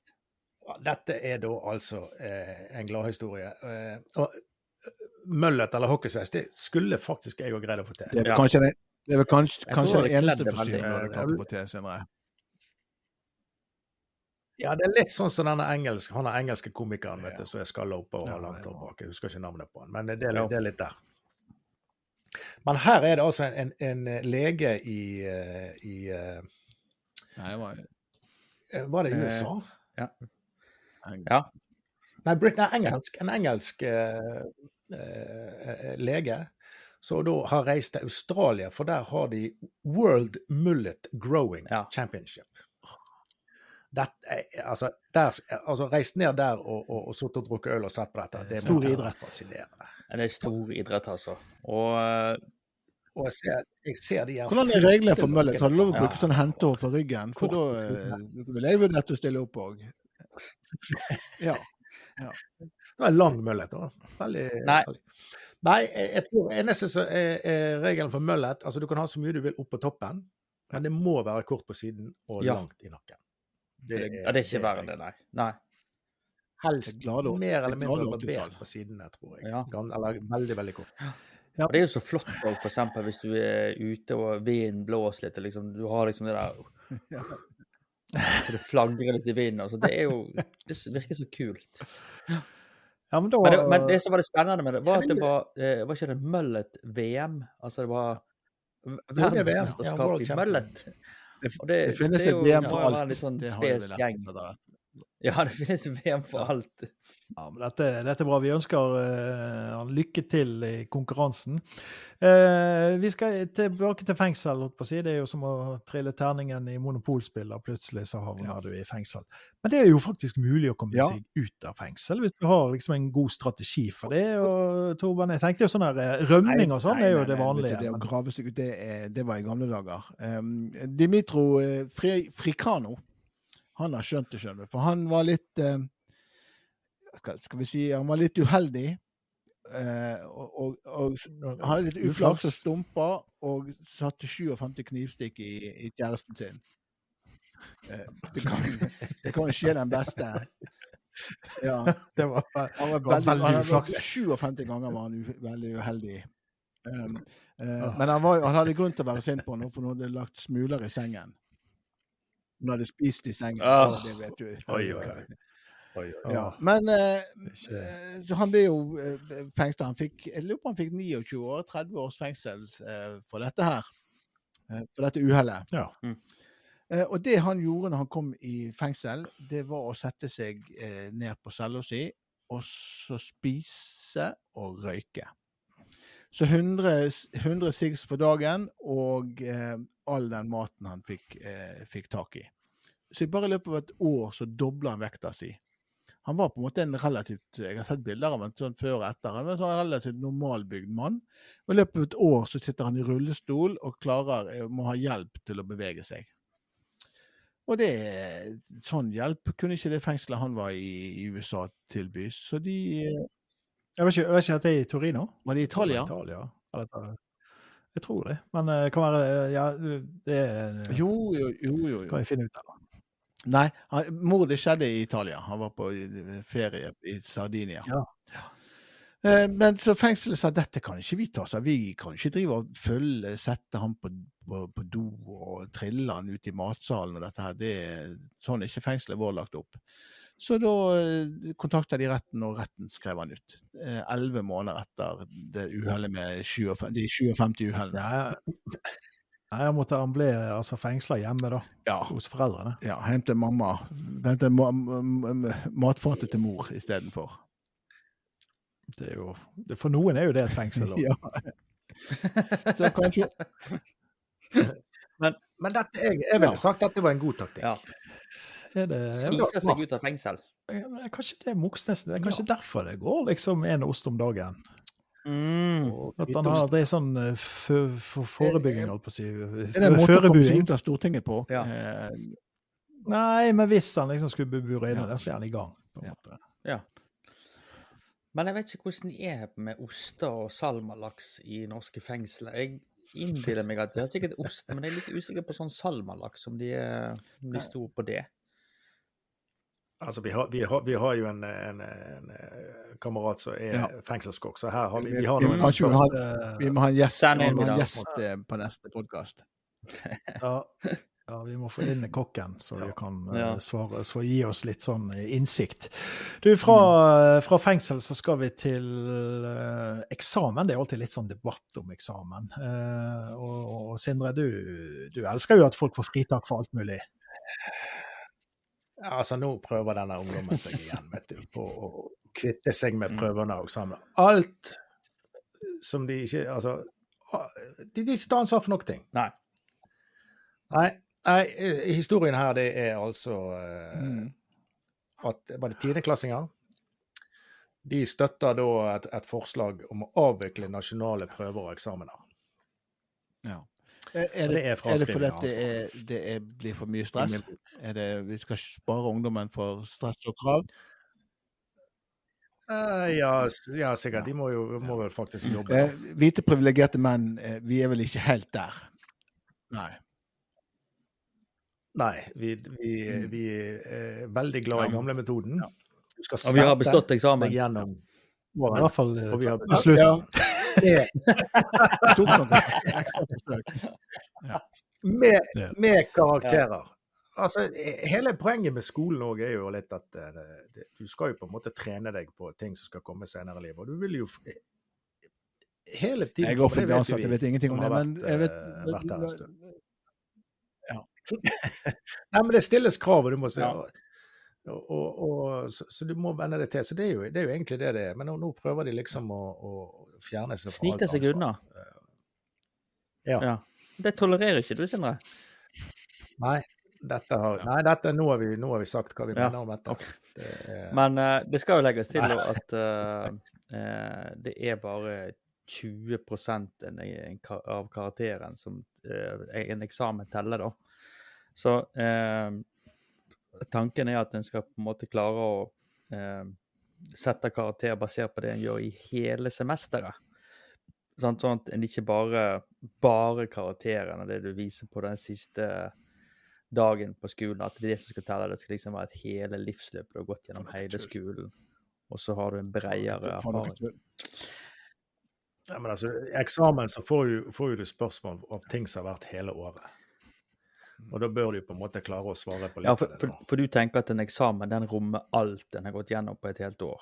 Dette er da altså eh, en gladhistorie. Eh, og eh, Møllet eller hockeysveis, det skulle faktisk jeg òg greid å få til.
Det er vel
Ja.
kanskje det, det, er vel kanskje,
Jeg
kanskje
det
eneste
kledde
du å få til, Sindre.
Ja, det er litt sånn som denne engelske, han er engelske komikeren vet du, som er skalla oppe og
Ja,
har langt hår bak. Jeg husker ikke navnet på han, men det
Ja.
det er litt der. Men her er det altså en, en, en lege i, eh, i eh,
Nei, var
Var det i
Eh,
USA?
Ja.
Nei, Brit, er engelsk. En engelsk eh, eh, lege som da har reist til Australia, for der har de World Mullet Growing
Ja.
Championship. Dette, er- altså, der, altså, reist ned der og, og, og sittet og drukket øl og sett på dette. Det
Stor idrett.
Fascinerende.
Det er stor idrett, altså. Og eh,
Og jeg ser, jeg ser de her
Hvordan er reglene for møllet? Har du lov å
Ja.
bruke sånn hentehår for ryggen? For da vil jeg vurdere å stille opp òg. Ja.
Det var en lang møllet. da. Veldig,
Nei.
veldig. Nei, jeg, jeg tror eneste som er, er regelen for møllet altså Du kan ha så mye du vil opp på toppen, men det må være kort på siden og
Ja.
langt i nakken.
Ja, det er ikke verre enn det, nei. nei.
Helst
Det er
mer eller
det er
mindre
80-tall.
barbert på sidene, tror jeg.
Ja.
Gan- Eller veldig, veldig kort.
Ja.
Og det er jo så flott òg, f.eks. hvis du er ute og vinden blåser litt, og liksom, du har liksom det der Så det flagrer litt i vinden. Altså, det er jo Det virker så kult.
Ja, men da
Men det, men det som var det spennende med det, var at det var eh, Var ikke det Møllet-VM? Altså det var
det er ja,
verdensmesterskap i
Champion.
Det,
det,
det finnes
det
et
jo-
VM for alt.
en litt sånn
Det har vi
spes
lært hvert.
Ja, det finnes VM for alt.
Ja, men dette, dette er bra. Vi ønsker han uh, lykke til i konkurransen. Uh, vi skal tilbake til fengsel. holdt på å si. Det er jo som å trille terningen i monopolspill, og plutselig så havner
Ja.
du i fengsel. Men det er jo faktisk mulig å komme
Ja.
seg ut av fengsel, hvis du har liksom en god strategi for det. Og Torben, jeg tenkte jo sånn her eh, rømming og sånn er jo
nei,
det vanlige.
Nei, du, Det å grave seg ut, det, det var i gamle dager. Um, Dimitro eh, Fri, Fricano, han har skjønt det, skjønner. For han var litt eh, skal vi si, han var litt uheldig eh, og, og, og han hadde litt uflaks og stumpa, og satte 57 knivstikk i, i kjæresten sin. Eh, det, kan, det kan skje den beste. Ja.
Det var,
Han var veldig,
veldig uflaks.
57 ganger var han u, veldig uheldig. Um,
Ah.
Men han, var, han hadde grunn til å være sint på noe for nå hadde lagt smuler i sengen. Hun hadde spist i sengen.
Oh.
Det vet du.
Oi, oi, oi. Oi.
Ja. Men eh, eh, så han ble jo eh, fengsla. Han fikk, jeg lurer på han fikk 29 år, 30 års fengsel eh, for dette her. Eh, for dette uhellet.
Ja.
Mm.
Eh, og det han gjorde når han kom i fengsel, det var å sette seg eh, ned på cella si og så spise og røyke. Så 100, s- 100 siggs for dagen og eh, all den maten han fikk, eh, fikk tak i. Så i bare løpet av et år så dobla han vekta si. Han var på en måte en relativt Jeg har sett bilder av en sånn før og etter. Han var en sånn relativt normalbygd mann. Og I løpet av et år så sitter han i rullestol og klarer, eh, må ha hjelp til å bevege seg. Og det, sånn hjelp kunne ikke det fengselet han var i i USA tilby. Så de eh,
Jeg vet ikke, jeg vet ikke at det er i Torino?
Var det i Italia?
Italia. Eller, eh, jeg tror det. Men eh, kan være Ja, det er-
Jo, jo, jo. jo,
kan
vi
jeg finne ut av.
Nei, mordet skjedde i Italia. Han var på ferie i Sardinia.
Ja.
ja. Men så fengselet sa dette kan ikke vi ta oss av. Vi kan ikke drive og følge, sette ham på, på, på do og trille han ut i matsalen og dette her. Det, sånn er ikke fengselet vår lagt opp. Så da eh, kontakta de retten, og retten skrev han ut. Eh, Elleve måneder etter det uhellet med 20, de 57 uhellene.
Nei, jeg måtte, han ble altså fengsla hjemme, da.
Ja.
Hos foreldrene.
Ja, til mamma. Hente ma ma- ma- matfatet til mor istedenfor.
Det er jo, det, for noen er jo det et fengsel. da.
Ja. Så kanskje
Men dette, jeg, jeg ville sagt at det var en god taktikk.
Ja.
Er det,
Spiser seg ut av fengsel.
Kanskje det er Moxnes. Det er kanskje derfor det går liksom en ost om dagen.
Mm.
At han har det er sånn for, for forebygging, holdt på å si.
Er det en måte å komme seg ut av Stortinget på?
Ja.
Eh,
Nei, men hvis han liksom skulle bli buret inne
Ja.
der, så er han i gang. på en
Ja.
måte.
Ja. Men jeg vet ikke hvordan de er med oster og salmalaks i norske fengsler. Jeg innbiller meg at de har sikkert ost, men jeg er litt usikker på sånn salmalaks, om de, er, om de sto på det.
Altså, vi har, vi har, vi har jo en, en, en, eh, kamerat som er
Ja.
fengselskokk, så her har vi, vi har
Vi
noen
Eh,
Vi må ha en gjest,
Send
vi må ha en gjest eh, på neste podkast.
Ja, ja, vi må få inn kokken, så vi kan eh,
Ja.
svare, så gi oss litt sånn innsikt. Du, fra, fra fengsel så skal vi til uh, eksamen. Det er alltid litt sånn debatt om eksamen. Uh, og, og Sindre, du, du elsker jo at folk får fritak for alt mulig.
Altså, nå prøver denne ungdommen seg igjen, vet du, på å kvitte seg med
Mm.
prøvene og sammen. Alt som de ikke Altså, de vil ikke ta ansvar for noen ting.
Nei.
Nei, nei eh, historien her, det er altså eh,
Mm.
at Var det tiendeklassinger? De støtter da et, et forslag om å avvikle nasjonale prøver og eksamener.
Ja. Er,
Det
det,
er
er det fordi at det, er, det er, blir for mye stress? Er det, vi skal spare ungdommen for stress og krav?
Uh, ja, ja, sikkert. De må jo må vel faktisk jobbe.
Uh, hvite privilegerte menn, uh, vi er vel ikke helt der? Nei.
Nei, vi, vi,
Mm.
vi er veldig glad i gamlemetoden. Ja.
Og vi har bestått eksamen.
gjennom
I hvert fall eh,
Og vi har-.
Ja.
Med, med karakterer. Altså, hele poenget med skolen òg er jo litt at eh, det, det, du skal jo på en måte trene deg på ting som skal komme senere i livet. Og du vil jo hele tiden
Jeg er offentlig
vet
ansatt,
vi
jeg vet ingenting om det. Men
vært,
jeg vet
eh, vært her en stund.
Ja.
Nei, men det stilles krav, og du må se.
Ja.
Og, og, og, så, så du må venne deg til. Så det er jo, det er jo egentlig det det er. Men nå, nå prøver de liksom å, å fjerne seg fra
Snike seg unna.
Ja.
Ja. Det tolererer ikke du, Sindre.
Nei, dette har, nei dette, nå, har vi, nå har vi sagt hva vi
Ja,
mener om dette.
Okay.
Det er,
Men uh, det skal jo legges til at uh, uh, det er bare 20 en, en, av karakteren som en eksamen teller, da. Så tanken er at en skal på en måte klare å eh, sette karakter basert på det en gjør i hele semesteret. Sånn, Sånn at en ikke bare bare karakteren og det du viser på den siste dagen på skolen, at det er det som skal telle. Det skal liksom være et hele livsløp du har gått gjennom hele skolen. Og så har du en bredere erfaring.
Ja, men altså, I eksamen så får du, får du spørsmål om ting som har vært hele året. Og da bør du på en måte klare å svare på litt
Ja, for,
av det.
for, for du tenker at en eksamen den rommer alt en har gått gjennom på et helt år?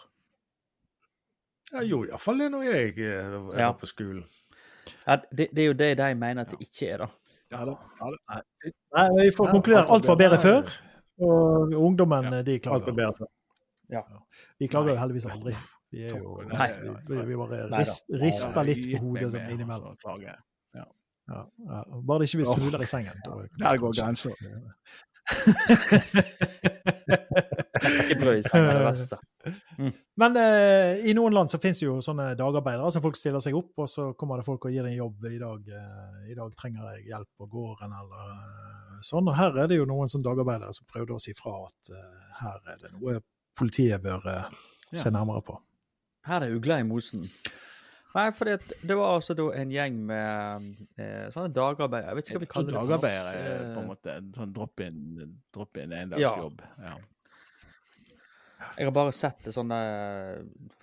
Jeg gjorde iallfall det når jeg er, var
Ja.
på skolen.
Ja, det, det er jo det de mener at det ikke er, da.
Ja da. Ja, da.
Nei, vi får
Ja,
konkludere.
alt var
bedre før. Og ungdommen,
Ja,
de
Alt
var
bedre før. Ja.
Vi klager jo heldigvis aldri. Vi er jo
Nei,
vi, vi bare rister litt på hodet sånn innimellom. Ja, ja. Bare det ikke
Åh.
smuler i sengen. da-
Der går grensa.
Verste.
Men eh, i noen land så finnes jo sånne dagarbeidere som folk stiller seg opp, og så kommer det folk og gir en jobb. I dag, eh, i dag trenger jeg hjelp på gården, eller eh, sånn. Og her er det jo noen sånne dagarbeidere som prøvde å si fra at eh, her er det noe politiet bør eh, se
Ja.
nærmere på.
Her er ugla i mosen. Nei, for det, det var altså da en gjeng med eh, sånne dagarbeidere. Jeg vet ikke hva vi kaller det.
Dagarbeidere er på en
Eh,
måte sånn drop-in drop endagsjobb. Ja.
Jeg har bare sett det sånne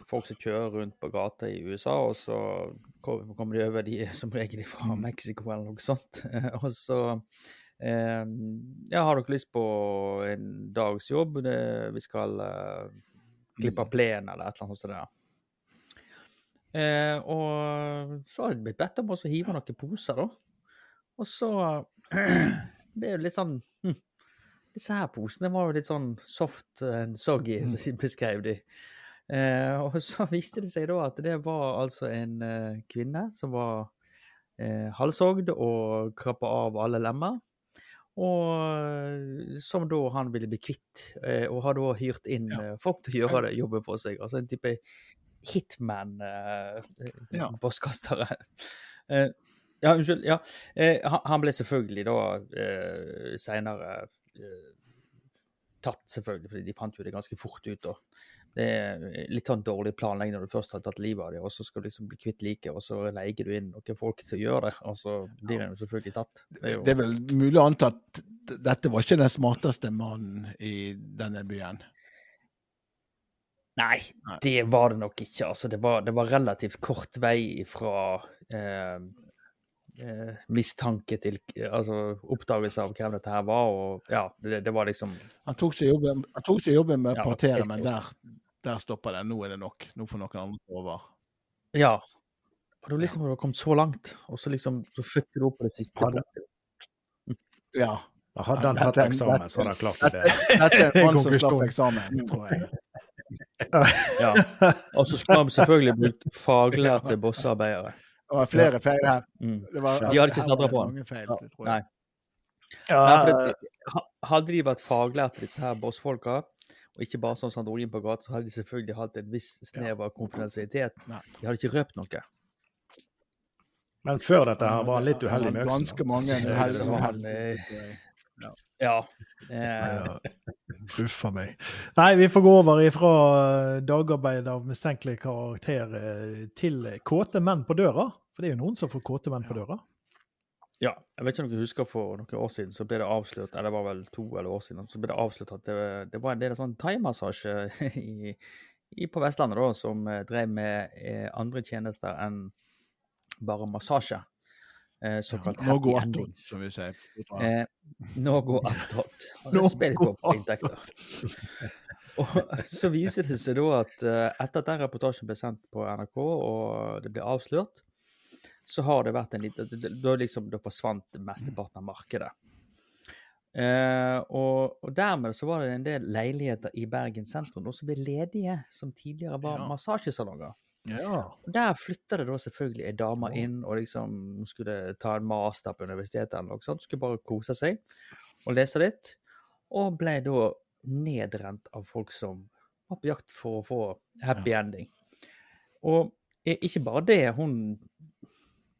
folk som kjører rundt på gata i USA, og så kommer de over de som regel fra
Mm.
Mexico eller noe sånt. og så eh, Ja, har dere lyst på en dags jobb? Det, vi skal eh, klippe plenen eller et eller annet sånt. der. Eh, og så har jeg blitt bedt om å hive noen poser, da. Og så Det er jo litt sånn hm, Disse her posene var jo litt sånn soft and soggy, som de beskrev de. Eh, og så viste det seg da at det var altså en eh, kvinne som var eh, halshogd og kappa av alle lemmer. Og eh, som da han ville bli kvitt, eh, og har da hyrt inn
Ja.
eh, folk til å gjøre det jobben for seg. Altså en type
Ja.
hitman-bosskastere. Eh, ja, unnskyld. Ja. Eh, han, ble selvfølgelig da uh, seinere eh, tatt, selvfølgelig, fordi de fant jo det ganske fort ut. Og det er litt sånn dårlig planlegging når du først har tatt livet av dem, og så skal du liksom bli kvitt liket, og så leier du inn noen folk til å gjøre det, og så blir en jo selvfølgelig tatt. Det er
Det er vel mulig å anta at dette var ikke den smarteste mannen i denne byen.
Nei, det var det nok ikke. Altså, det var, det var relativt kort vei fra eh, eh, mistanke til altså, oppdagelse av hvem dette her var. Og ja, det, det var liksom
Han tok seg jobben, han tok seg jobben med
Ja, partere,
men der, der stoppa det. Nå er det nok. Nå får noen andre ta over.
Ja. Og det var liksom du har kommet så langt, og så liksom så fucker du opp på det siste.
Hadde-
Ja.
Hadde han tatt eksamen, så hadde han klart det.
Dette er en mann som slapp eksamen, tror jeg.
Ja. Og så skulle man selvfølgelig brukt faglærte bossearbeidere.
Det var flere feil her.
Mm.
Det var,
De hadde ikke
snadra
på
den. feil,
Nei. Nei, det, hadde de vært faglærte, disse her bossfolka, og ikke bare sånn som han dro inn på gata, så hadde de selvfølgelig hatt en viss snev av konfidensialitet. De hadde ikke røpt noe.
Men før dette her var han litt uheldig med øksen.
Ganske mange uheldige
sånn, eh,
jeg.
Ja. Eh,
Ja, Uff a meg. Nei, vi får gå over ifra eh, dagarbeid av mistenkelig karakter eh, til kåte menn på døra. For det er jo noen som får kåte menn på døra.
ja. Jeg vet ikke om dere husker for noen år siden, så ble det avslørt, eller det var vel to eller år siden, så ble det avslørt at det, det var en del sånn thaimassasje i, i, på Vestlandet da, som eh, drev med andre tjenester enn bare massasje. Eh, såkalt
Nå
happy endings.
som vi sier.
Eh, går attåt.
Går
på inntekter. Og så viser det seg da at eh, etter at den reportasjen ble sendt på NRK, og det ble avslørt, så har det vært en liten da liksom da forsvant mesteparten av markedet. Eh, og, og dermed så var det en del leiligheter i Bergen sentrum som ble ledige, som tidligere var
Ja.
massasjesalonger.
Ja.
Der flytta det da selvfølgelig ei dame inn og liksom hun skulle ta en master på universitetet eller noe sånt. Skulle bare kose seg og lese litt. Og ble da nedrent av folk som var på jakt for å få happy ending. Og ikke bare det, hun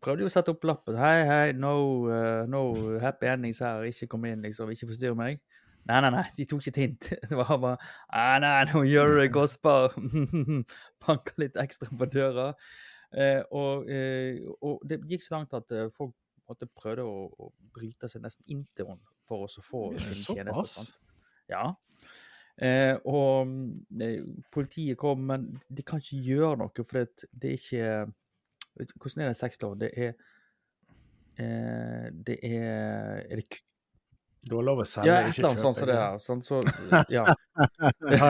prøvde jo å sette opp lappen. Hei, hei, no, uh, no happy endings her, ikke kom inn, liksom, ikke forstyrr meg. Nei, nei, nei, de tok ikke et hint. Det var bare Nei, nei, nå gjør du det Gospar Banka litt ekstra på døra. Eh, og, eh, og det gikk så langt at eh, folk måtte prøvde å, å bryte seg nesten inn til henne for å få sin tjeneste. sant? Ja. Eh, og eh, politiet kom, men de kan ikke gjøre noe, for det, det er ikke Hvordan er det sexlov? Det er eh, Det er Er det
Du har lov å selge,
Ja,
ikke
annet sånt som det er. Sånn, så, ja.
Det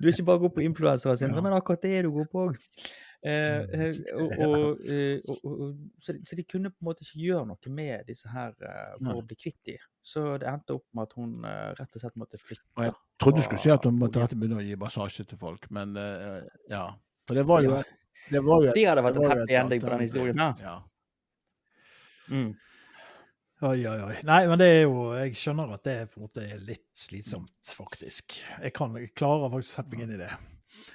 du er ikke bare god på influensere, Sindre,
Ja.
men akkurat det er du god på òg. Eh, eh, og, og, eh, og, og, og, så, de, så de kunne på en måte ikke gjøre noe med disse her eh, for å bli kvitt de. Så det endte opp med at hun rett og slett måtte flytte.
Og jeg trodde du skulle si at hun måtte begynne å gi massasje til folk, men ja. For det var jo
Ja.
Det var jo
Det hadde vært
det jo
happy ending på den historien.
Ja.
Mm.
Oi, oi, oi. Nei, men det er jo Jeg skjønner at det på en måte er litt slitsomt, faktisk. Jeg kan jeg klarer faktisk å sette meg inn i det.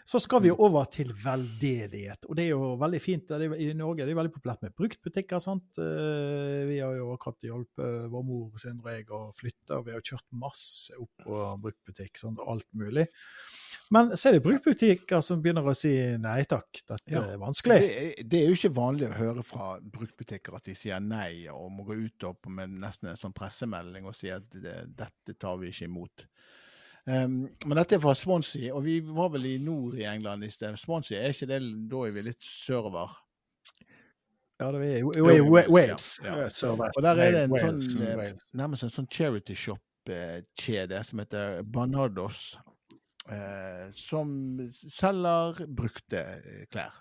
Så skal vi jo over til veldedighet. Og det er jo veldig fint. Det er, I Norge det er det veldig populært med bruktbutikker. sant? Eh, Vi har jo akkurat hjulpet vår mor Sindre og jeg å flytte, og vi har kjørt masse opp på bruktbutikk. sant? Alt mulig. Men så er det bruktbutikker som begynner å si nei takk, dette
Ja.
er vanskelig.
Det, det er jo ikke vanlig å høre fra bruktbutikker at de sier nei og må gå ut med nesten en sånn pressemelding og si at det, dette tar vi ikke imot. Um, men dette er fra Swansea, og vi var vel i nord i England i sted. Swansea, er ikke det, da er vi litt sørover?
Ja, det er jo Wales.
Ja.
Ja, Sørvest.
Og der er det en
Wales,
sånn, eh, nærmest en sånn charity shop-kjede som heter Barnardos, eh, som selger brukte eh, klær.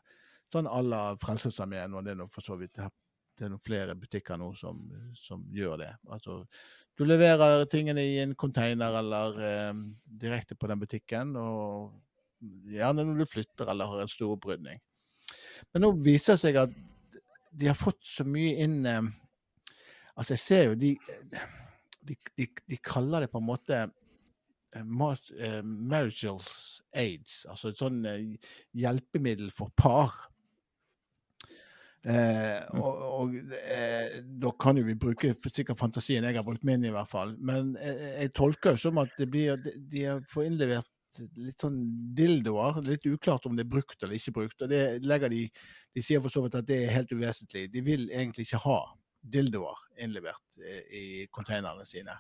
Sånn à la Frelsesarmeen, og det er nå for så vidt det er noen flere butikker nå som, som gjør det. Altså, du leverer tingene i en container eller eh, direkte på den butikken, og gjerne når du flytter eller har en stor opprydning. Men nå viser det seg at de har fått så mye inn eh, Altså, jeg ser jo de, de, de, de kaller det på en måte eh, mar- marital aids, altså et sånn eh, hjelpemiddel for par. Eh, og og eh, da kan jo vi bruke sikkert fantasien, jeg har brukt min i hvert fall. Men eh, jeg tolker jo som at det blir, de, fått innlevert litt sånn dildoer. Litt uklart om det er brukt eller ikke brukt. og det legger De de sier for så vidt at det er helt uvesentlig. De vil egentlig ikke ha dildoer innlevert eh, i containerne sine.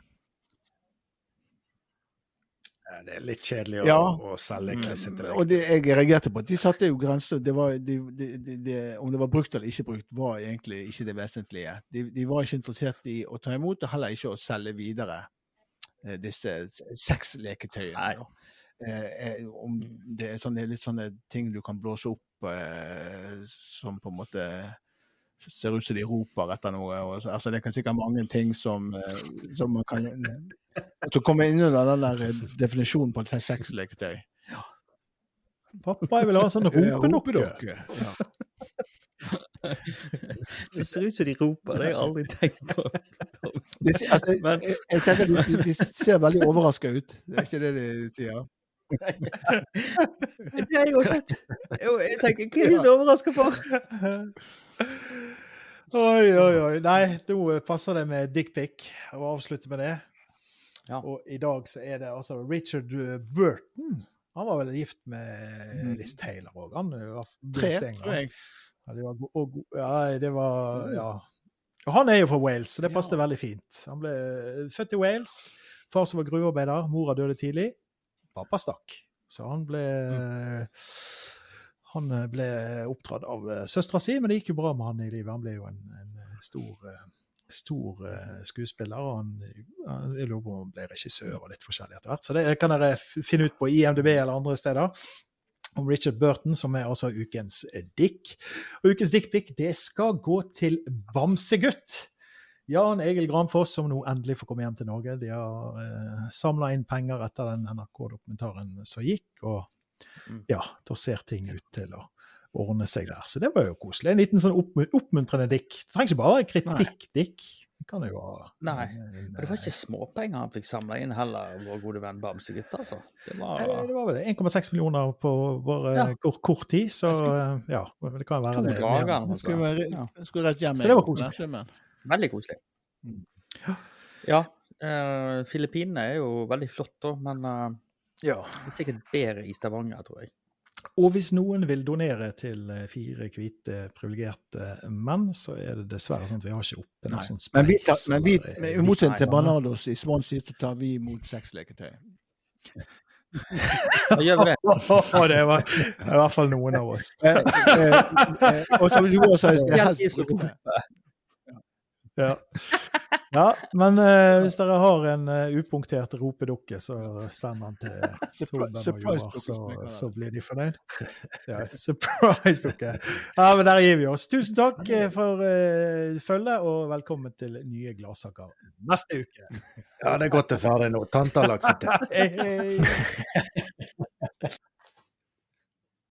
Ja, Det er litt kjedelig å,
Ja.
å selge klissete
Og det, jeg reagerte på at de satte jo grenser. Det var, de, de, de, de, om det var brukt eller ikke brukt, var egentlig ikke det vesentlige. De, de var ikke interessert i å ta imot, og heller ikke å selge videre eh, disse seks leketøyene.
Nei.
Eh, eh, om det er sånne, litt sånne ting du kan blåse opp eh, som på en måte ser ut som de roper etter noe. Og, altså, det kan sikkert mange ting som, eh, som man kan Som kommer inn under den der eh, definisjonen på et sexleketøy.
Pappa, jeg vil ha en sånn ropedokke.
Ja.
Det ser ut som de roper, det har jeg aldri tenkt på.
De, altså,
Men-
jeg, jeg tenker de, de, de ser veldig overraska ut. Det er ikke det de sier.
Det har jeg også sett. Jeg tenker, Hva er de så overraska for?
Oi, oi, oi. Nei, nå passer det med dickpic å avslutte med det.
Ja.
Og i dag så er det altså Richard uh, Burton. Han var vel gift med
Mm.
Liz Taylor òg, han. uh, var
Tre, tror jeg.
Ja, det var, og, ja, det var Ja. Og han er jo fra Wales, så det passet
Ja.
veldig fint. Han ble uh, født i Wales. Far som var gruvearbeider. Mora døde tidlig. Pappa stakk. Så han ble Han eh, ble oppdratt av søstera si, men det gikk jo bra med han i livet. Han ble jo en, en eh, stor, eh, stor eh, skuespiller. og han, Jeg lurer på om han ble regissør og litt forskjellig etter hvert. Så det kan dere finne ut på IMDb eller andre steder. Om Richard Burton, som er altså ukens eh, dick. Og ukens dickpic, det skal gå til Bamsegutt. Jan Egil Granfoss, som nå endelig får komme hjem til Norge. De har eh, samla inn penger etter den NRK-dokumentaren som gikk, og
Mm.
ja, da ser ting ut til å ordne seg der. Så det var jo koselig. En liten sånn oppmuntrende dikt. Det trenger ikke bare være kritikk-dikk. Det kan jo ha
Nei, Men det var ikke småpenger han fikk samla inn heller, vår gode venn Bamsegutt, altså. Det
Nei,
var
det var vel 1,6 millioner på vår
Ja.
kort, kort tid, så skulle, ja. Det kan være
to
det.
drager. Altså.
skulle, være-
Ja.
skulle reist hjem
Så det var koselig.
Veldig koselig.
Mm.
Ja, uh, Filippinene er jo veldig flott, da, men uh,
Ja.
det er sikkert bedre i Stavanger, tror jeg.
Og hvis noen vil donere til eh, fire hvite privilegerte menn, så er det dessverre sånn at vi har ikke oppe noe sånt
Men, vi tar, men vi, men i motsetning til Banados. I Swansea, så tar vi imot sexleketøy.
Da gjør vi det.
Og det var i hvert fall noen av oss.
Eh, eh, og så vil du også si skal jeg
Helt i
helst bruke det.
sofaen.
Ja, ja men eh, hvis dere har en uh, upunktert ropedukke, så send den til Torben og Joar, så, så blir de fornøyd. Ja, Surprise-dukke. Ja, men der gir vi oss. Tusen takk eh, for uh, følget, og velkommen til nye gladsaker neste uke.
Ja, det er godt det er ferdig nå. Tante har lagt seg til.
Hei, hei.